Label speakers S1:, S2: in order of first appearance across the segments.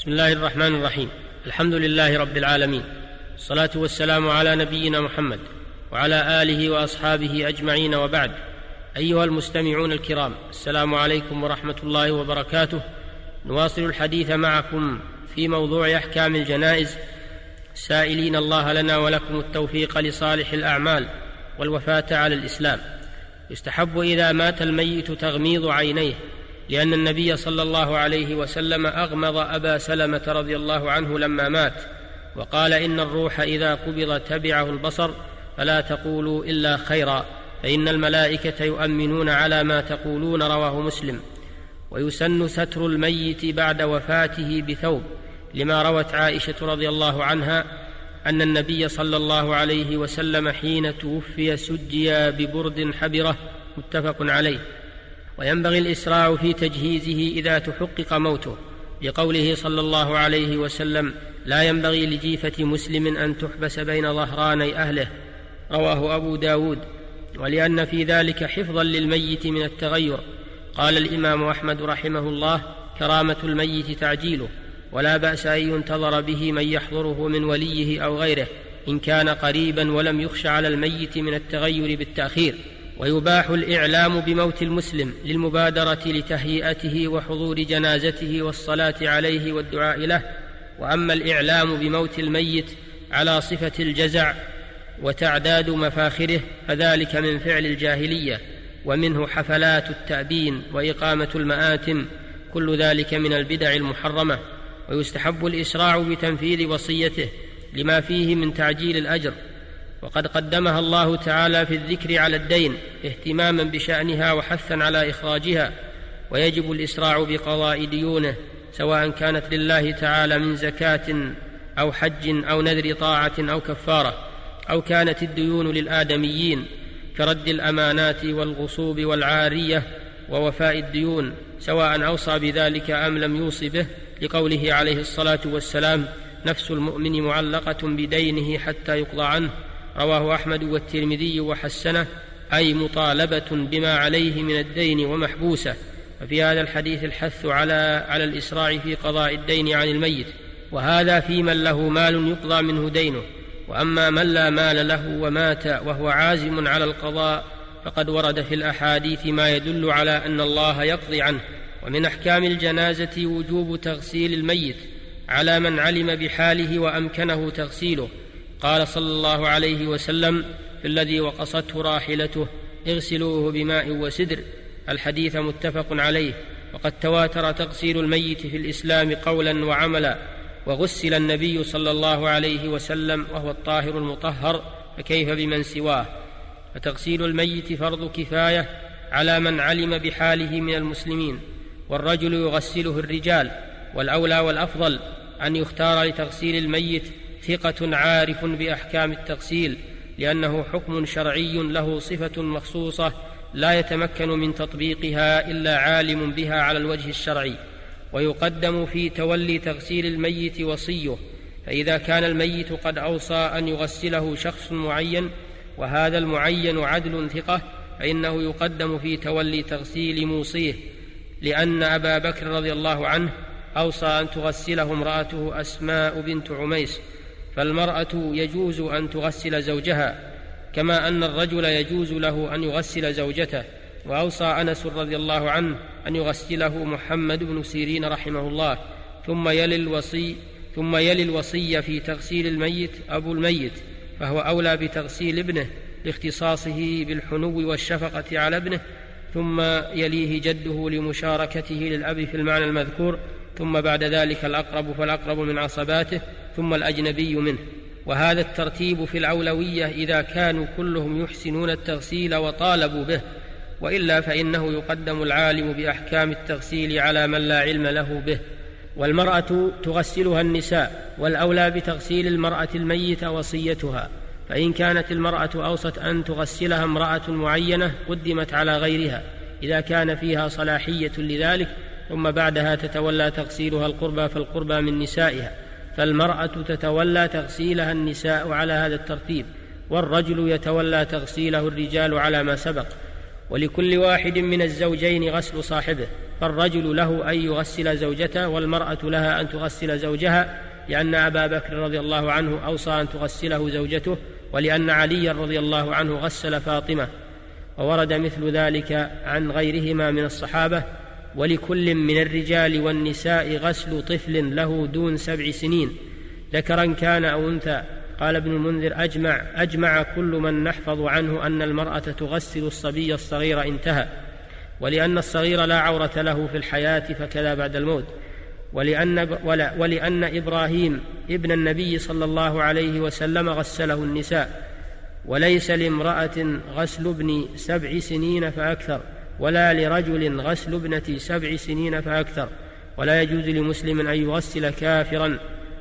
S1: بسم الله الرحمن الرحيم. الحمد لله رب العالمين. الصلاة والسلام على نبينا محمد وعلى آله وأصحابه أجمعين وبعد. أيها المستمعون الكرام السلام عليكم ورحمة الله وبركاته. نواصل الحديث معكم في موضوع أحكام الجنائز. سائلين الله لنا ولكم التوفيق لصالح الأعمال والوفاة على الإسلام. يستحب إذا مات الميت تغميض عينيه. لأن النبي صلى الله عليه وسلم أغمض أبا سلمة رضي الله عنه لما مات وقال إن الروح إذا قبض تبعه البصر فلا تقولوا إلا خيرا فإن الملائكة يؤمنون على ما تقولون رواه مسلم. ويسن ستر الميت بعد وفاته بثوب لما روت عائشة رضي الله عنها أن النبي صلى الله عليه وسلم حين توفي سجي ببرد حبرة متفق عليه. وينبغي الإسراع في تجهيزه إذا تحقق موته. لقوله صلى الله عليه وسلم لا ينبغي لجيفة مسلم أن تحبس بين ظهراني أهله رواه أبو داود. ولأن في ذلك حفظا للميت من التغير. قال الإمام أحمد رحمه الله كرامة الميت تعجيله ولا بأس أن ينتظر به من يحضره من وليه أو غيره إن كان قريبا ولم يخش على الميت من التغير بالتأخير ويباح الإعلام بموت المسلم للمبادرة لتهيئته وحضور جنازته والصلاة عليه والدعاء له. وأما الإعلام بموت الميت على صفة الجزع وتعداد مفاخره فذلك من فعل الجاهلية ومنه حفلات التأبين وإقامة المآتم كل ذلك من البدع المحرمة. ويستحب الإسراع بتنفيذ وصيته لما فيه من تعجيل الأجر. وقد قدمها الله تعالى في الذكر على الدين اهتماما بشأنها وحثا على إخراجها ويجب الإسراع بقضاء ديونه سواء كانت لله تعالى من زكاة أو حج أو نذر طاعة أو كفارة أو كانت الديون للآدميين كرد الأمانات والغصوب والعارية ووفاء الديون سواء أوصى بذلك أم لم يوص به لقوله عليه الصلاة والسلام نفس المؤمن معلقة بدينه حتى يقضى عنه رواه أحمد والترمذي وحسنه أي مطالبة بما عليه من الدين ومحبوسة. وفي هذا الحديث الحث على على الإسراع في قضاء الدين عن الميت. وهذا في من له مال يقضى منه دينه. وأما من لا مال له ومات وهو عازم على القضاء فقد ورد في الأحاديث ما يدل على أن الله يقضي عنه. ومن أحكام الجنازة وجوب تغسيل الميت على من علم بحاله وأمكنه تغسيله. قال صلى الله عليه وسلم في الذي وقصته راحلته اغسلوه بماء وسدر. الحديث متفق عليه. وقد تواتر تغسيل الميت في الإسلام قولا وعملا. وغسل النبي صلى الله عليه وسلم وهو الطاهر المطهر فكيف بمن سواه؟ فتغسيل الميت فرض كفاية على من علم بحاله من المسلمين. والرجل يغسله الرجال. والأولى والأفضل أن يختار لتغسيل الميت ثقة عارف بأحكام التغسيل لأنه حكم شرعي له صفة مخصوصة لا يتمكن من تطبيقها إلا عالم بها على الوجه الشرعي ويقدم في تولي تغسيل الميت وصيه فإذا كان الميت قد أوصى أن يغسله شخص معين وهذا المعين عدل ثقة فإنه يقدم في تولي تغسيل موصيه لأن أبا بكر رضي الله عنه أوصى أن تغسله امرأته أسماء بنت عميس فالمرأة يجوز أن تغسل زوجها كما أن الرجل يجوز له أن يغسل زوجته. وأوصى أنس رضي الله عنه أن يغسله محمد بن سيرين رحمه الله. ثم يلي الوصي ثم يلي الوصي في تغسيل الميت أبو الميت فهو أولى بتغسيل ابنه لاختصاصه بالحنو والشفقة على ابنه. ثم يليه جده لمشاركته للأب في المعنى المذكور. ثم بعد ذلك الأقرب فالأقرب من عصباته. ثم الأجنبي منه. وهذا الترتيب في الأولوية إذا كانوا كلهم يحسنون التغسيل وطالبوا به وإلا فإنه يقدم العالم بأحكام التغسيل على من لا علم له به. والمرأة تغسلها النساء والأولى بتغسيل المرأة الميت وصيتها. فإن كانت المرأة أوصت أن تغسلها امرأة معينة قدمت على غيرها. إذا كان فيها صلاحية لذلك ثم بعدها تتولى تغسيلها القربى فالقربى من نسائها. فالمرأة تتولى تغسيلها النساء على هذا الترتيب والرجل يتولى تغسيله الرجال على ما سبق ولكل واحد من الزوجين غسل صاحبه فالرجل له أن يغسل زوجته والمرأة لها أن تغسل زوجها لأن أبا بكر رضي الله عنه أوصى أن تغسله زوجته ولأن عليا رضي الله عنه غسل فاطمة وورد مثل ذلك عن غيرهما من الصحابة ولكل من الرجال والنساء غسل طفل له دون سبع سنين ذكرا كان أو أنثى. قال ابن المنذر أجمع أجمع كل من نحفظ عنه أن المرأة تغسل الصبي الصغير انتهى. ولأن الصغير لا عورة له في الحياة فكذا بعد الموت. ولأن, ولأن إبراهيم ابن النبي صلى الله عليه وسلم غسله النساء. وليس لامرأة غسل ابن سبع سنين فأكثر. ولا لرجل غسل ابنة سبع سنين فأكثر ولا يجوز لمسلم أن يغسل كافرا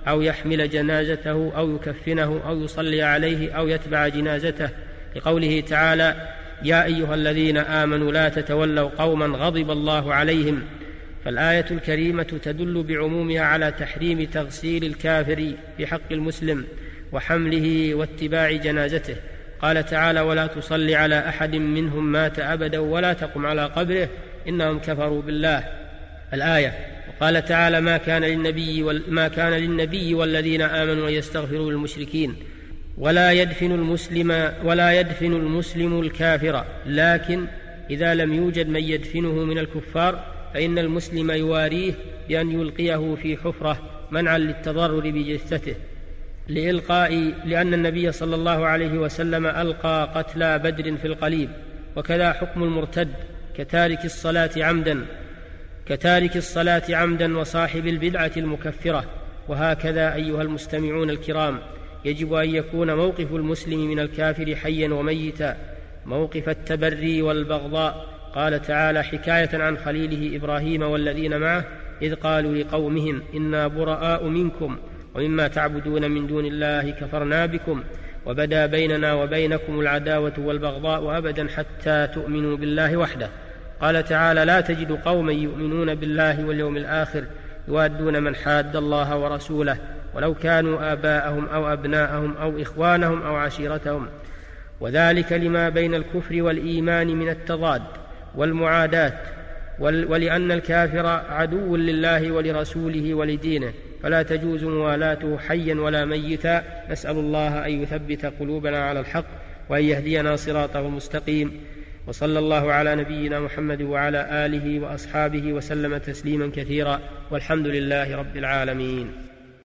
S1: أو يحمل جنازته أو يكفنه أو يصلي عليه أو يتبع جنازته. لقوله تعالى يا أيها الذين آمنوا لا تتولوا قوما غضب الله عليهم. فالآية الكريمة تدل بعمومها على تحريم تغسيل الكافر في حق المسلم وحمله واتباع جنازته. قال تعالى ولا تصل على أحد منهم مات أبدا ولا تقم على قبره إنهم كفروا بالله. الآية وقال تعالى ما كان للنبي ما كان للنبي والذين آمنوا أن يستغفروا للمشركين. ولا يدفن المسلم ولا يدفن المسلم الكافر. لكن إذا لم يوجد من يدفنه من الكفار فإن المسلم يواريه بأن يلقيه في حفرة منعا للتضرر بجثته. لإلقاء لأن النبي صلى الله عليه وسلم ألقى قتلى بدر في القليب وكذا حكم المرتد كتارك الصلاة عمدا كتارك الصلاة عمدا وصاحب البدعة المكفرة. وهكذا أيها المستمعون الكرام يجب أن يكون موقف المسلم من الكافر حيا وميتا. موقف التبري والبغضاء. قال تعالى حكاية عن خليله إبراهيم والذين معه إذ قالوا لقومهم إنا براء منكم. ومما تعبدون من دون الله كفرنا بكم وبدا بيننا وبينكم العداوة والبغضاء أبدا حتى تؤمنوا بالله وحده. قال تعالى لا تجد قوما يؤمنون بالله واليوم الآخر يوادون من حاد الله ورسوله ولو كانوا آباءهم أو أبناءهم أو إخوانهم أو عشيرتهم. وذلك لما بين الكفر والإيمان من التضاد والمعاداة ولأن الكافر عدو لله ولرسوله ولدينه. فلا تجوز موالاته حيا ولا ميتا. نسأل الله أن يثبت قلوبنا على الحق وأن يهدينا صراطه المستقيم. وصلى الله على نبينا محمد وعلى آله وأصحابه وسلم تسليما كثيرا. والحمد لله رب العالمين.